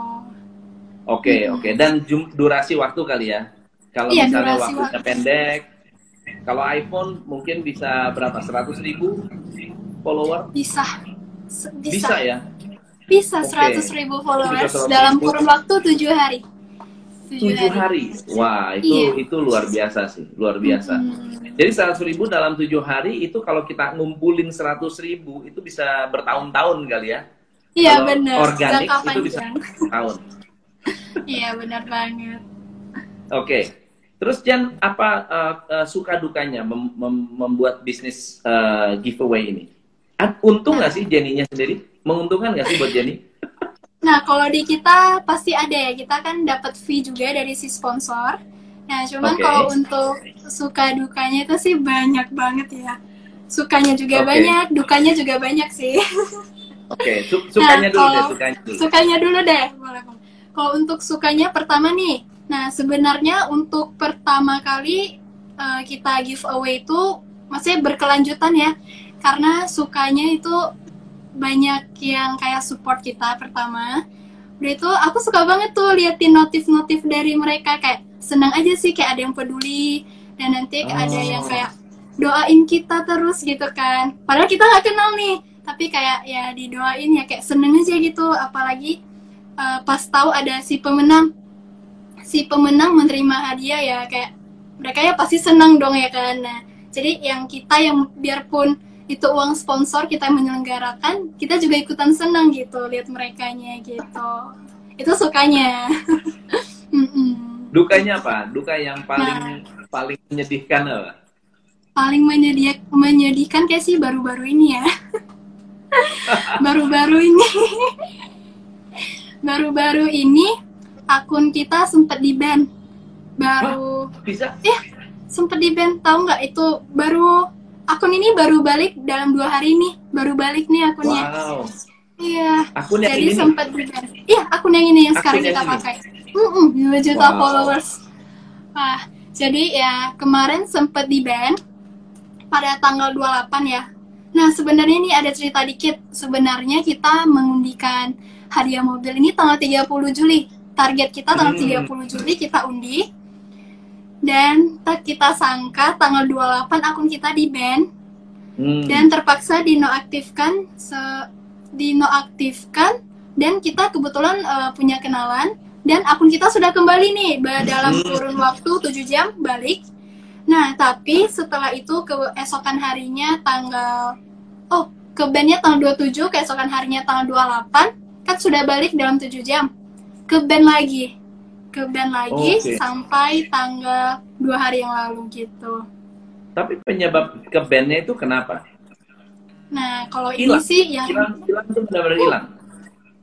Oke, Hmm. oke. Dan jum- durasi waktu kali ya. Kalau Iya, misalnya durasi waktunya waktu. pendek, kalau iPhone mungkin bisa berapa? 100 ribu follower? Bisa. Bisa, Bisa. ya? Bisa, Oke. 100 ribu followers Bisa 100.000. dalam kurun waktu 7 hari. 7 hari. Wah, itu Iya. itu luar biasa sih, luar biasa. Hmm. Jadi 100 ribu dalam 7 hari itu kalau kita ngumpulin 100 ribu itu bisa bertahun-tahun kali ya. Iya, Kalau benar. organik Jangka itu bisa panjang. tahun. Iya, benar banget. Oke. Terus Jan, apa uh, uh, suka dukanya mem- mem- membuat bisnis uh, giveaway ini? Untung nggak sih Jenny-nya sendiri? Menguntungkan nggak sih buat Jenny? Nah, kalau di kita pasti ada ya. Kita kan dapat fee juga dari si sponsor. Nah, cuman Oke. kalau untuk suka dukanya itu sih banyak banget ya. Sukanya juga Oke. banyak, dukanya juga banyak sih. Oke, su- sukanya Nah, dulu deh, sukanya dulu. sukanya dulu deh. Boleh. Kalau untuk sukanya pertama nih. Nah, sebenarnya untuk pertama kali eh, kita giveaway itu maksudnya berkelanjutan ya. Karena sukanya itu banyak yang kayak support kita pertama. Udah itu aku suka banget tuh liatin notif-notif dari mereka kayak senang aja sih kayak ada yang peduli dan nanti ada Oh. yang kayak doain kita terus gitu kan. Padahal kita nggak kenal nih, tapi kayak ya didoain ya kayak seneng aja gitu. Apalagi eh, pas tahu ada si pemenang, si pemenang menerima hadiah ya kayak mereka ya pasti senang dong ya kan. Nah, jadi yang kita yang biarpun itu uang sponsor kita yang menyelenggarakan, kita juga ikutan senang gitu lihat merekanya gitu. Itu sukanya. Dukanya apa? Duka yang paling Nah. paling menyedihkan apa? paling menyedia- menyedihkan kayak sih baru-baru ini ya. baru-baru ini. baru-baru ini akun kita sempat di-ban. Baru Bisa? sempat di-ban tahu nggak itu baru akun ini baru balik dalam dua hari nih. Baru balik nih akunnya. Wow. iya. Akun yang jadi ini sempat iya akun yang ini yang sekarang Akun yang kita ini? pakai. Mm-mm, 2 juta Wow. followers. Wah jadi ya kemarin sempat di-ban pada tanggal 28 ya. Nah sebenarnya ini ada cerita dikit. Sebenarnya kita mengundikan hadiah mobil ini tanggal 30 Juli. Target kita tanggal Hmm. 30 Juli kita undi dan tak kita sangka tanggal 28 akun kita di ban Hmm. dan terpaksa dinoaktifkan se dinoaktifkan dan kita kebetulan eh, punya kenalan dan akun kita sudah kembali nih dalam Hmm. kurun waktu 7 jam balik nah tapi setelah itu keesokan harinya tanggal oh ke bandnya tanggal 27 keesokan harinya tanggal 28 kan sudah balik dalam 7 jam ke band lagi ke band lagi Oke. sampai tanggal dua hari yang lalu gitu Tapi penyebab ke bandnya itu kenapa? nah kalau ini Hilang. sih yang Hilang, hilang itu benar-benar hilang.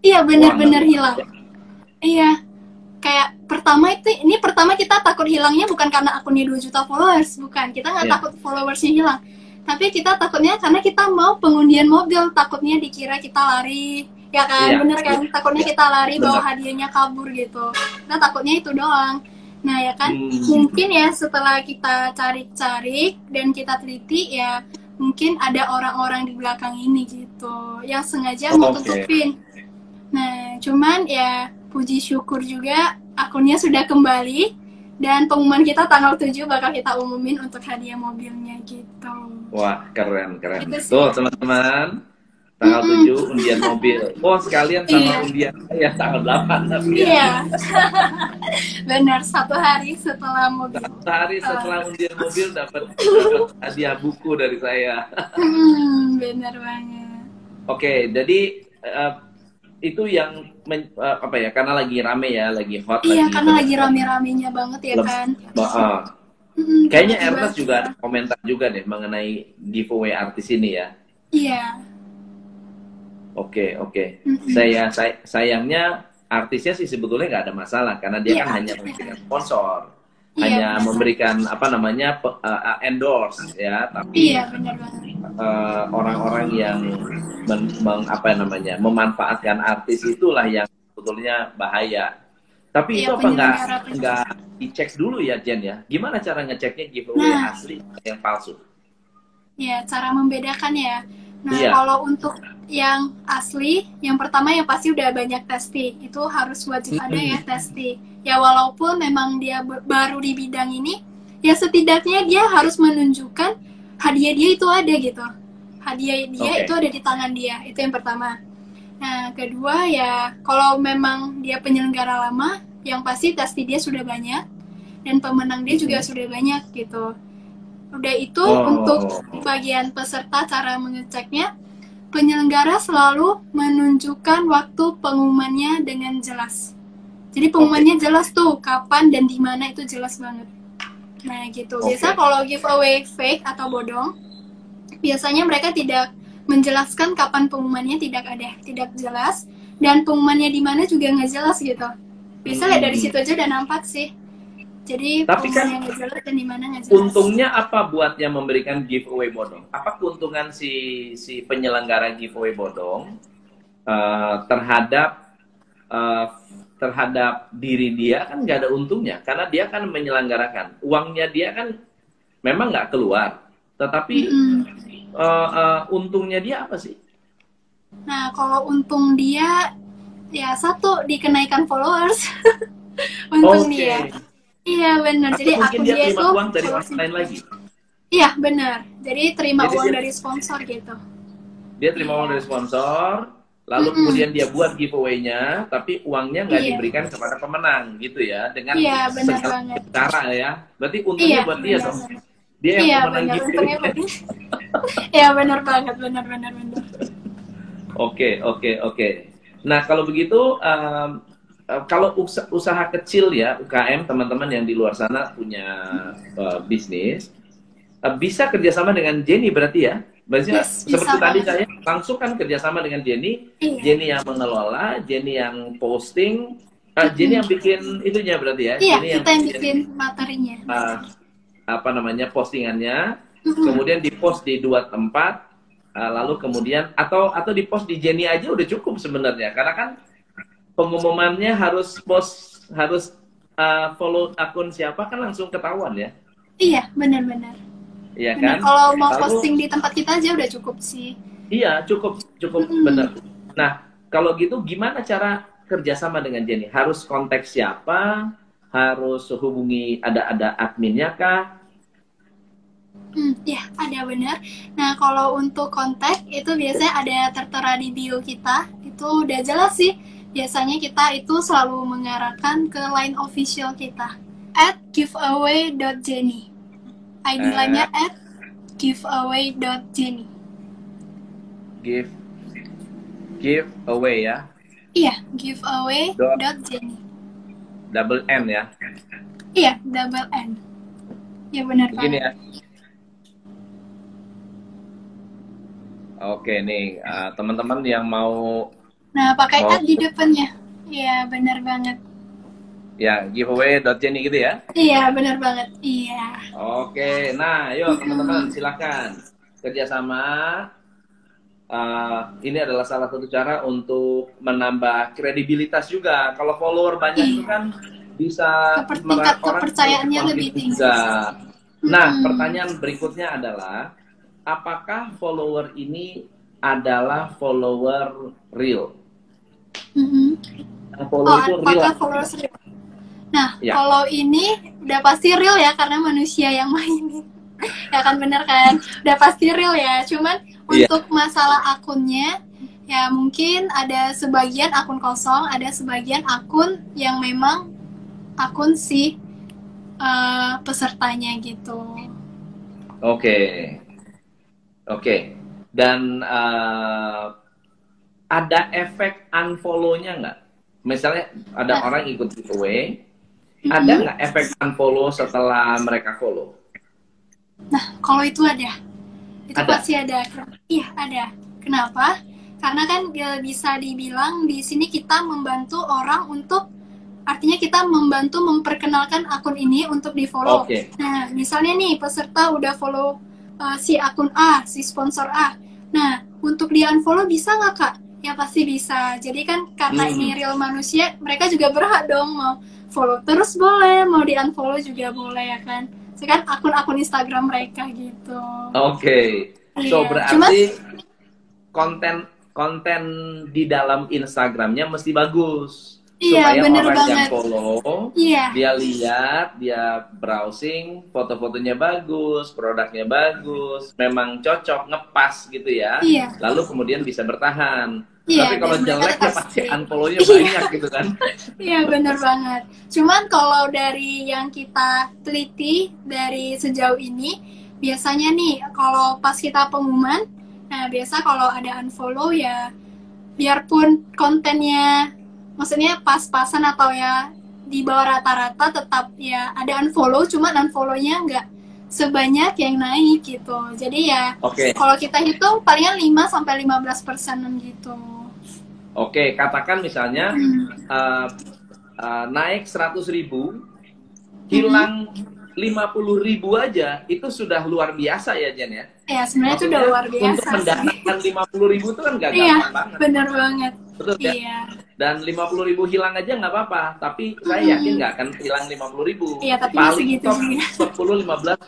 Iya benar-benar hilang. Iya. Kayak pertama itu ini pertama kita takut hilangnya bukan karena akunnya 2 juta followers, bukan. Kita nggak Iya. takut followersnya hilang. Tapi kita takutnya karena kita mau pengundian mobil, takutnya dikira kita lari. Ya kan, Iya. bener kan? Takutnya kita lari bawa hadiahnya kabur gitu. Kita takutnya itu doang. Nah ya kan, Hmm. mungkin ya setelah kita cari-cari dan kita teliti ya mungkin ada orang-orang di belakang ini gitu yang sengaja mau Oke. tutupin. Nah, cuman ya puji syukur juga akunnya sudah kembali dan pengumuman kita tanggal 7 bakal kita umumin untuk hadiah mobilnya gitu. Wah, keren, keren. Tuh, teman-teman. Tanggal Mm-mm. 7 undian mobil. Oh, sekalian sama Iya. undian saya tanggal 8 tapi ya. Iya. Benar, satu hari setelah mobil. Sehari setelah undian mobil dapat hadiah buku dari saya. Hmm, benar banget. Oke, jadi eh, itu yang men- eh, apa ya? Karena lagi rame ya, lagi hot Iya, karena lagi banyak- rame-ramenya banget ya kan. Ba- ah. Mm, Kayaknya Ernest juga ada komentar juga deh mengenai giveaway artis ini ya. Iya. Oke, oke. Mm-mm. Saya, say- sayangnya artisnya sih sebetulnya nggak ada masalah karena dia Iya, kan hanya memberikan sponsor, Iya, hanya memberikan apa namanya uh, uh, endorse ya, tapi Iya, benar banget. uh, orang-orang yang men- meng- apa namanya memanfaatkan artis itulah yang sebetulnya bahaya. Tapi Iya, itu apa nggak nggak dicek dulu ya Jen ya? Gimana cara ngeceknya giveaway Nah. asli yang palsu? Ya, cara membedakan ya. Nah, Iya. kalau untuk yang asli, yang pertama yang pasti udah banyak testing. Itu harus wajib ada ya testing. Ya walaupun memang dia baru di bidang ini, ya setidaknya dia harus menunjukkan hadiah dia itu ada gitu. Hadiah dia Oke. itu ada di tangan dia. Itu yang pertama. Nah, kedua ya kalau memang dia penyelenggara lama, yang pasti testing dia sudah banyak dan pemenang dia juga sudah banyak gitu. Udah itu Oh. untuk bagian peserta cara mengeceknya, penyelenggara selalu menunjukkan waktu pengumumannya dengan jelas. Jadi pengumumannya jelas tuh kapan dan di mana itu jelas banget. Nah gitu. Biasa Oke. kalau giveaway fake atau bodong, biasanya mereka tidak menjelaskan kapan pengumumannya tidak ada, tidak jelas dan pengumumannya di mana juga nggak jelas gitu. Bisa lihat dari situ aja udah nampak sih. Jadi Tapi kan dan di mana nggak jelas. Untungnya apa buat yang memberikan giveaway bodong? Apa keuntungan si si penyelenggara giveaway bodong eh, terhadap eh, terhadap diri dia kan nggak ada untungnya karena dia kan menyelenggarakan uangnya dia kan memang nggak keluar, tetapi Mm-mm. eh, eh, untungnya dia apa sih? Nah, kalau untung dia ya satu dikenaikan followers. untung Oke. dia. Iya benar. Jadi mungkin akun dia dia terima itu uang dari orang lain lagi. Iya benar. Jadi terima Jadi uang dia- dari sponsor gitu. Dia terima uang dari sponsor, lalu Mm-mm. kemudian dia buat giveaway-nya, tapi uangnya nggak Iya. diberikan kepada pemenang gitu ya, dengan Iya benar segala banget. cara ya. Berarti untungnya Iya. buat dia dong. Dia yang Iya pemenang giveaway. Iya benar banget. Benar benar benar. Oke, oke, oke. Nah, kalau begitu em, eh, kalau usa- usaha kecil ya, UKM teman-teman yang di luar sana punya eh, bisnis eh, bisa kerjasama dengan Jenny berarti ya? Berarti Yes, seperti bisa tadi saya langsung kan kerjasama dengan Jenny, Iya. Jenny yang mengelola, Jenny yang posting, eh, Jenny yang bikin itunya berarti ya? Iya Jenny kita yang bikin materinya. eh, apa namanya postingannya, Mm-mm. kemudian dipost di dua tempat, uh, lalu kemudian atau atau dipost di Jenny aja udah cukup sebenarnya, karena kan pengumumannya harus post harus uh, follow akun siapa kan langsung ketahuan ya, Iya benar-benar. iya Benar. kan? Kalau mau Lalu- posting di tempat kita aja udah cukup sih. Iya cukup cukup Mm-mm. benar. Nah kalau gitu gimana cara kerjasama dengan Jenny? Harus kontak siapa? Harus hubungi ada ada adminnya kah? Hmm, ya, ada benar. Nah, kalau untuk kontak itu biasanya ada tertera di bio kita. Itu udah jelas sih. Biasanya kita itu selalu mengarahkan ke line official kita. At giveaway.jenny. ID Eh. lainnya at giveaway.jenny. Give give away ya, Iya, giveaway.jenny. double N ya. Iya, double N. Ya benar Begini banget. ya. Oke nih eh, teman-teman yang mau Nah, pakai Mau- at di depannya. Iya, benar banget. ya giveaway.jenny gitu ya. Iya, benar banget. Iya. Oke, nah yuk teman-teman silakan kerjasama. Eh, ini adalah salah satu cara untuk menambah kredibilitas juga. Kalau follower banyak Iya. itu kan bisa Keper- tingkat kepercayaannya lebih tinggi. juga. Nah, Mm-mm. pertanyaan berikutnya adalah apakah follower ini adalah follower real? Mhm. Yang follow itu Oh, real. apakah followers real? Nah, Ya. kalau ini udah pasti real ya karena manusia yang mainin. ya kan bener kan? Udah pasti real ya. Cuman Iya. untuk masalah akunnya ya mungkin ada sebagian akun kosong, ada sebagian akun yang memang akun si uh, pesertanya gitu. Oke, okay. oke. Okay. Dan uh, ada efek unfollow-nya nggak? Misalnya ada nah. orang ikut giveaway, mm-hmm. ada nggak efek unfollow setelah mereka follow? Nah, kalau itu ada, itu ada. pasti ada. Iya ada. Kenapa? karena kan bisa dibilang di sini kita membantu orang untuk artinya kita membantu memperkenalkan akun ini untuk di follow. Okay. Nah, misalnya nih peserta udah follow uh, si akun A, si sponsor A. Nah, untuk di unfollow bisa nggak kak? Ya pasti bisa. Jadi kan karena hmm. ini real manusia, mereka juga berhak dong mau follow terus boleh, mau di unfollow juga boleh ya kan. Sekarang akun-akun Instagram mereka gitu. Oke. Okay. So iya. berarti Cuma, konten konten di dalam Instagramnya mesti bagus iya, supaya bener orang banget. yang follow iya. dia lihat dia browsing foto-fotonya bagus produknya bagus memang cocok ngepas gitu ya iya. lalu kemudian bisa bertahan Iya, Tapi kalau jelek ya pasti unfollow-nya iya. banyak gitu kan. Iya bener banget. Cuman kalau dari yang kita teliti dari sejauh ini, biasanya nih kalau pas kita pengumuman, Nah, biasa kalau ada unfollow ya biarpun kontennya maksudnya pas-pasan atau ya di bawah rata-rata tetap ya ada unfollow cuma unfollow-nya nggak sebanyak yang naik gitu. Jadi ya okay. kalau kita hitung palingan 5 sampai 15 persenan gitu. Oke, okay, katakan misalnya hmm. uh, uh, naik 100 ribu, hilang hmm lima puluh ribu aja itu sudah luar biasa ya Jen ya? Iya sebenarnya itu udah luar biasa. Untuk mendapatkan lima puluh ribu itu kan gak iya, gampang banget. bener banget. Betul ya? Iya. Dan lima puluh ribu hilang aja nggak apa-apa, tapi saya yakin nggak akan hilang lima puluh ribu. Iya tapi Paling gitu top sepuluh lima belas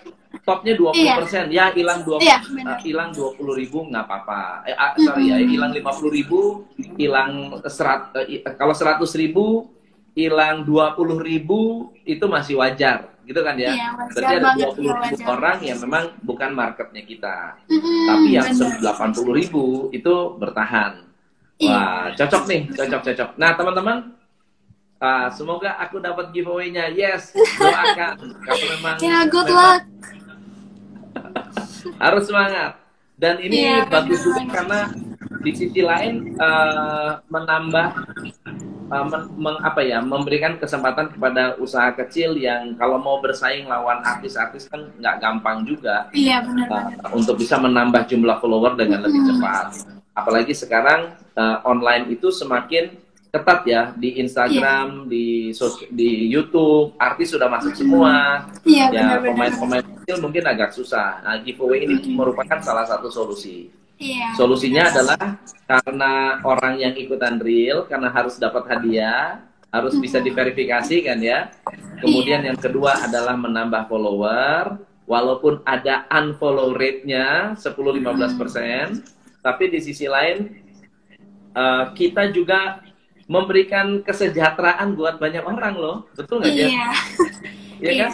topnya dua puluh persen. Ya hilang dua iya, uh, hilang dua puluh ribu nggak apa-apa. Eh, uh, sorry ya hilang lima puluh ribu hilang serat uh, kalau seratus ribu hilang dua puluh ribu itu masih wajar. Gitu kan ya. Iya, Berarti ada dua puluh ribu orang yang memang bukan marketnya kita, mm-hmm, tapi yang delapan puluh ribu itu bertahan. Iya. Wah, cocok nih, cocok cocok. Nah teman-teman, uh, semoga aku dapat giveaway-nya. Yes, doakan. Kalau memang ya, good memang luck. harus semangat. Dan ini yeah, bagus juga karena di sisi lain uh, menambah uh, men, meng, apa ya memberikan kesempatan kepada usaha kecil yang kalau mau bersaing lawan artis-artis kan nggak gampang juga iya benar uh, untuk bisa menambah jumlah follower dengan lebih cepat apalagi sekarang uh, online itu semakin ketat ya di Instagram, yeah. di di YouTube, artis sudah masuk semua. Iya, ya pemain-pemain kecil mungkin agak susah. Nah, giveaway ini mm. merupakan salah satu solusi. Iya. Solusinya adalah karena orang yang ikutan real, karena harus dapat hadiah, harus bisa diverifikasi kan ya. Kemudian iya. yang kedua adalah menambah follower, walaupun ada unfollow rate-nya 10-15 persen, tapi di sisi lain uh, kita juga memberikan kesejahteraan buat banyak orang loh, betul nggak ya? Iya. Iya kan?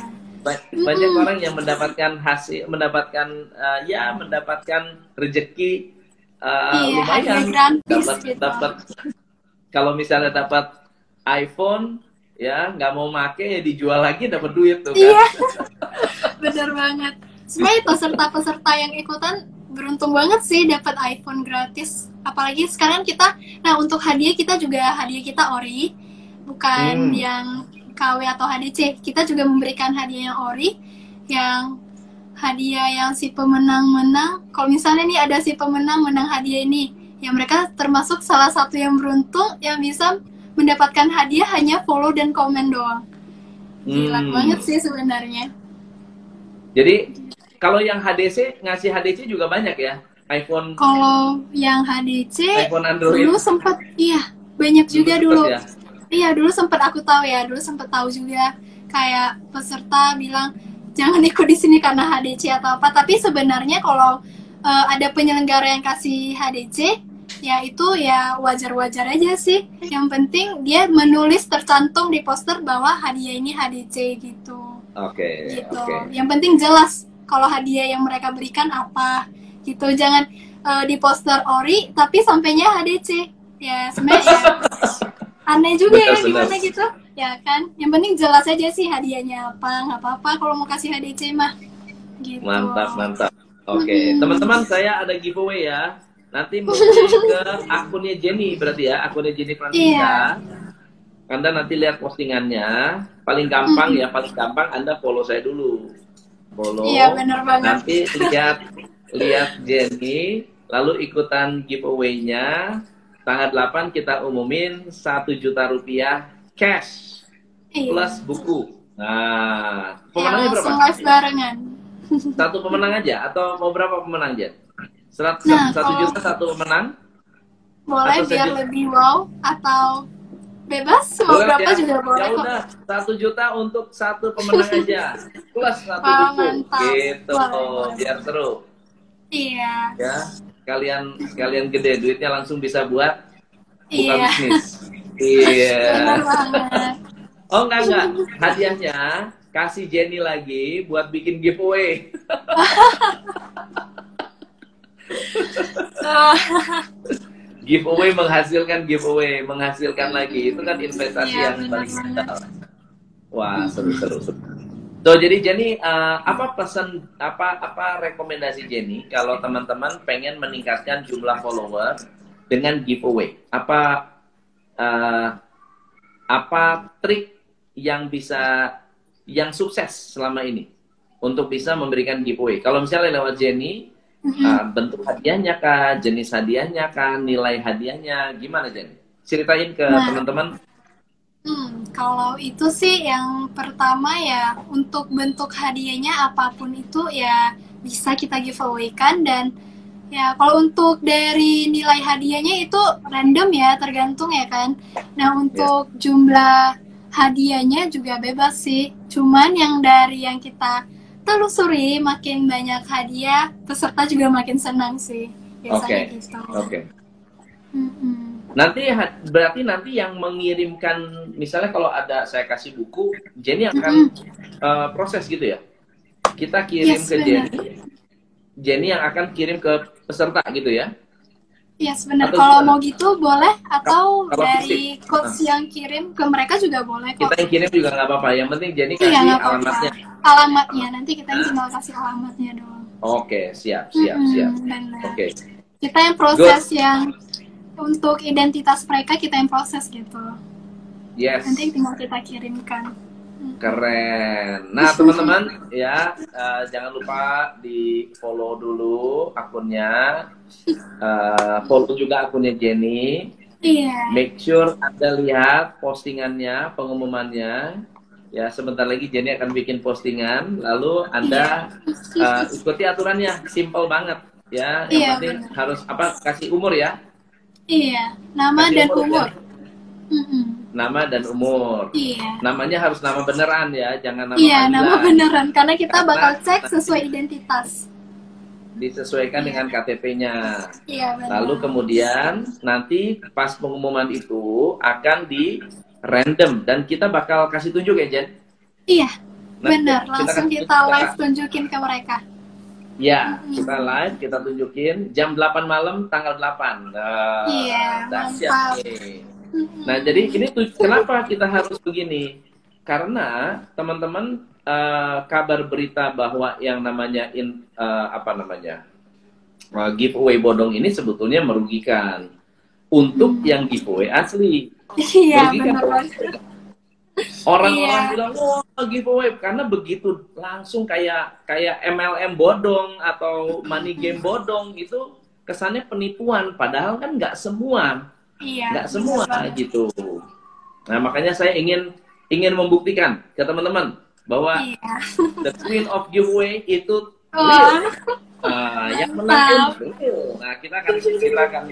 banyak mm. orang yang mendapatkan hasil, mendapatkan uh, ya mendapatkan rezeki uh, iya, lumayan, dapat gitu. dapat kalau misalnya dapat iPhone ya nggak mau make ya dijual lagi dapat duit tuh kan. Iya, benar banget. Sebenarnya peserta-peserta yang ikutan beruntung banget sih dapat iPhone gratis. Apalagi sekarang kita nah untuk hadiah kita juga hadiah kita ori. Bukan hmm. yang KW atau HDC kita juga memberikan hadiah yang ori yang hadiah yang si pemenang menang kalau misalnya nih ada si pemenang menang hadiah ini ya mereka termasuk salah satu yang beruntung yang bisa mendapatkan hadiah hanya follow dan komen doang. Gila hmm. banget sih sebenarnya. Jadi kalau yang HDC ngasih HDC juga banyak ya iPhone. Kalau yang HDC iPhone Android. dulu sempat iya banyak juga dulu. Ya? Iya dulu sempat aku tahu ya dulu sempat tahu juga kayak peserta bilang jangan ikut di sini karena HDC atau apa. Tapi sebenarnya kalau uh, ada penyelenggara yang kasih HDC ya itu ya wajar-wajar aja sih. Yang penting dia menulis tercantum di poster bahwa hadiah ini HDC gitu. Oke. Okay, gitu. Okay. Yang penting jelas kalau hadiah yang mereka berikan apa gitu jangan eh, di poster ori tapi sampainya HDC. Ya sebenarnya ya, aneh juga ya gimana benar. gitu. Ya kan. Yang penting jelas aja sih hadiahnya apa, nggak apa-apa kalau mau kasih HDC mah. Gitu. Mantap, mantap. Oke, Mm-mm. teman-teman saya ada giveaway ya. Nanti mungkin ke akunnya Jenny berarti ya, akunnya Jenny Francisca. Iya. Anda nanti lihat postingannya. Paling gampang ya, paling gampang Anda follow saya dulu. Follow. Iya benar banget. Nanti lihat lihat Jenny, lalu ikutan giveaway-nya. Tanggal 8 kita umumin 1 juta rupiah cash Iya. plus buku. Nah, Ya, pemenangnya berapa? langsung live barengan. Satu pemenang aja atau mau berapa pemenang Jen? Serat, Nah, satu kalau- juta satu pemenang? Boleh Atau biar lebih wow atau bebas mau Boleh berapa ya? juga boleh Ya kok. udah, satu juta untuk satu pemenang aja. Plus satu Wah, buku. mantap. Gitu, Boleh, boleh. biar seru. Iya. Ya, kalian kalian gede duitnya langsung bisa buat buka Iya. bisnis. Iya. Oh enggak enggak, hadiahnya kasih Jenny lagi buat bikin giveaway. Giveaway menghasilkan giveaway, menghasilkan lagi. Itu kan investasi Iya, yang paling besar. Wah, seru seru seru. So, jadi Jenny, eh, apa pesan apa apa rekomendasi Jenny kalau teman-teman pengen meningkatkan jumlah follower dengan giveaway? Apa eh, apa trik yang bisa yang sukses selama ini untuk bisa memberikan giveaway? Kalau misalnya lewat Jenny, Mhm. Uh, bentuk hadiahnya kah, jenis hadiahnya kah, nilai hadiahnya, gimana Jen? Ceritain ke Nah. teman-teman. Hmm, kalau itu sih yang pertama ya untuk bentuk hadiahnya apa pun itu ya bisa kita giveaway kan dan ya kalau untuk dari nilai hadiahnya itu random ya tergantung ya kan. Nah untuk jumlah hadiahnya juga bebas sih. Cuman yang dari yang kita telusuri makin banyak hadiah peserta juga makin senang sih biasanya Oke. gitu. Oke. Mm-mm. Nanti ha- berarti nanti yang mengirimkan, misalnya kalau ada saya kasih buku, Jenny akan uh, proses gitu ya. Kita kirim Yes, ke benar. Jenny, Jenny yang akan kirim ke peserta gitu ya. Ya sebenarnya Atau kalau mau gitu boleh atau Kalau dari fisik. coach yang kirim ke mereka juga boleh kok. Kita yang kirim juga nggak apa-apa. Yang penting Jenny Iya kasih apa-apa. alamatnya. Alamatnya nanti kita yang tinggal kasih alamatnya doang. Oke, siap, siap, Mm-mm, siap. benar. Oke. Kita yang proses yang untuk identitas mereka kita yang proses gitu. Yes. Nanti tinggal kita kirimkan. Keren. Nah, teman-teman, ya eh, jangan lupa di follow dulu akunnya, Eh, follow juga akunnya Jenny. Iya. Make sure Anda lihat postingannya, pengumumannya. Ya, sebentar lagi Jenny akan bikin postingan, lalu Anda eh, ikuti aturannya, simple banget. Ya, yang Iya, penting harus apa? Kasih umur ya, Iya. Nama Kasih dan umur, umur. ya. Mm-mm. Nama dan umur. Iya. Namanya harus nama beneran ya, jangan nama Iya, nama panggilan. beneran karena kita Karena- bakal cek sesuai identitas. disesuaikan dengan KTP-nya. Iya, benar. Lalu kemudian nanti pas pengumuman itu akan di random dan kita bakal kasih tunjuk ya Jen. Iya, Nah, benar. kita Langsung kita tunjuk live tunjukin ke mereka. Ya, kita live, kita tunjukin jam 8 malam tanggal 8. Nah, Iya, dahsyat mantap. nih. Nah, jadi ini tuh kenapa kita harus begini? Karena teman-teman eh, kabar berita bahwa yang namanya in, eh, apa namanya eh, giveaway bodong ini sebetulnya merugikan untuk yang giveaway asli. Iya, benar. Orang-orang Iya. bilang wah giveaway karena begitu langsung kayak kayak MLM bodong atau money game bodong itu kesannya penipuan padahal kan nggak semua Iya. nggak semua banget. gitu. Nah makanya saya ingin ingin membuktikan ke teman-teman bahwa Iya. the queen of giveaway itu Wah, real. Ah, yang menang real. Nah kita akan kita akan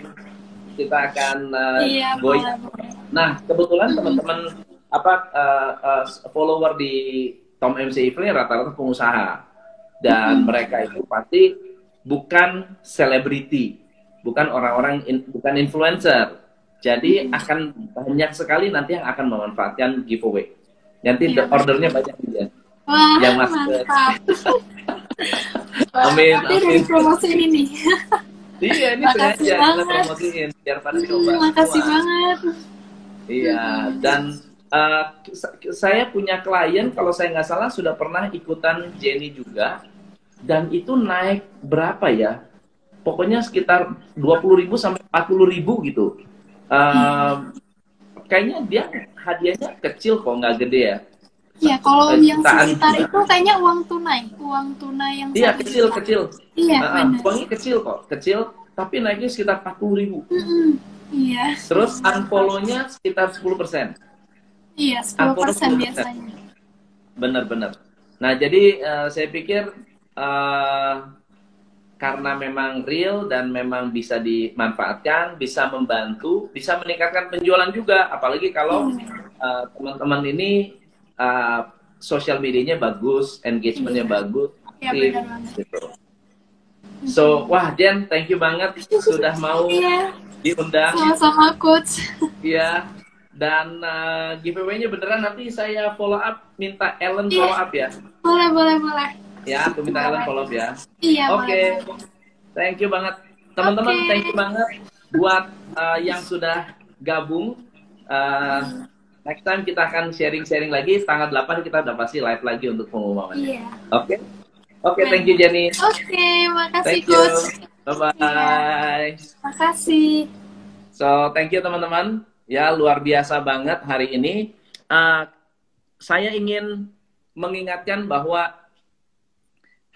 kita akan uh, iya, boleh. Nah kebetulan teman-teman apa uh, uh, follower di Tom MC Ifle rata-rata pengusaha dan mereka itu pasti bukan selebriti, bukan orang-orang in- bukan influencer. Jadi akan banyak sekali nanti yang akan memanfaatkan giveaway. Nanti Iya, ordernya banyak ya. Wah, Yang mantap. Amin, dari amin. promosi ini nih. iya, ini Makasih sengaja kita banget. promosiin biar pada Hmm, coba. makasih semua. banget. Iya, dan uh, sa- saya punya klien kalau saya nggak salah sudah pernah ikutan Jenny juga dan itu naik berapa ya? Pokoknya sekitar 20.000 sampai 40.000 gitu. Uh, kayaknya dia hadiahnya kecil kok nggak gede ya. Iya, kalau yang sekitar itu kayaknya uang tunai, uang tunai yang Iya kecil juta. kecil. Iya, Uh, benar. uangnya kecil kok, kecil tapi naiknya sekitar 40.000. Mm-mm. Iya, Terus unfollow-nya sekitar 10%. iya 10% biasanya. Benar-benar. Nah, jadi eh, saya pikir eh, karena memang real dan memang bisa dimanfaatkan, bisa membantu, bisa meningkatkan penjualan juga. Apalagi kalau eh, teman-teman ini eh, sosial medianya bagus, engagementnya bagus, Iya, aktif, benar gitu. So, wah Jen, thank you banget sudah mau Iya, diundang. sama-sama coach. Iya. Dan uh, giveaway-nya beneran nanti saya follow up, minta Ellen Iya. follow up ya. Boleh, boleh, boleh. Ya, aku minta Ellen follow ya. Iya, Oke. boleh. Thank you banget. Teman-teman, Oke. thank you banget buat uh, yang sudah gabung. Uh, next time kita akan sharing-sharing lagi. Tanggal 8 kita udah pasti live lagi untuk pengumumannya. Iya. Oke? Oke, thank you Jenny. Oke, makasih Thank you. coach. Bye-bye. Makasih. So, thank you teman-teman. Ya, luar biasa banget hari ini. Uh, saya ingin mengingatkan bahwa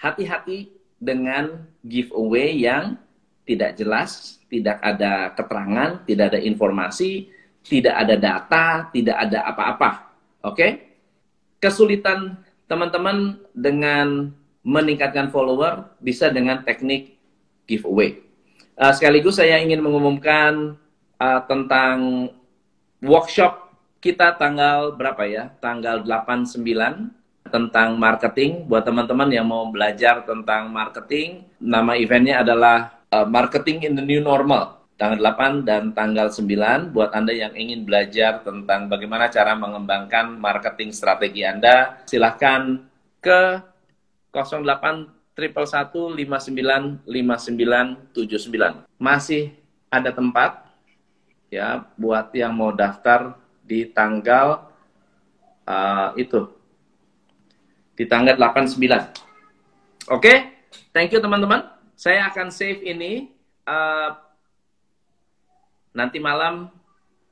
hati-hati dengan giveaway yang tidak jelas, tidak ada keterangan, tidak ada informasi, tidak ada data, tidak ada apa-apa. Oke? Kesulitan teman-teman dengan meningkatkan follower bisa dengan teknik giveaway. Uh, sekaligus saya ingin mengumumkan uh, tentang workshop kita tanggal berapa ya? Tanggal 89 tentang marketing buat teman-teman yang mau belajar tentang marketing. Nama eventnya adalah uh, Marketing in the New Normal. Tanggal 8 dan tanggal 9 buat Anda yang ingin belajar tentang bagaimana cara mengembangkan marketing strategi Anda, silahkan ke 08 111 59 59 79. Masih ada tempat ya buat yang mau daftar di tanggal uh, itu di tanggal 89. Oke, thank you teman-teman. Saya akan save ini. Uh, nanti malam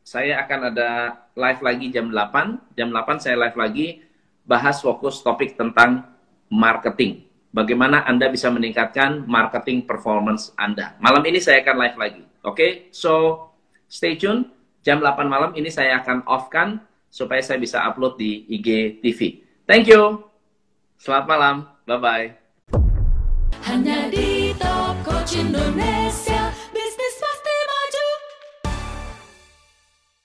saya akan ada live lagi jam 8. Jam 8 saya live lagi bahas fokus topik tentang marketing. Bagaimana Anda bisa meningkatkan marketing performance Anda. Malam ini saya akan live lagi. Oke, so stay tune. Jam 8 malam ini saya akan off-kan supaya saya bisa upload di IG TV. Thank you. Selamat malam. Bye-bye. Hanya di Coach Indonesia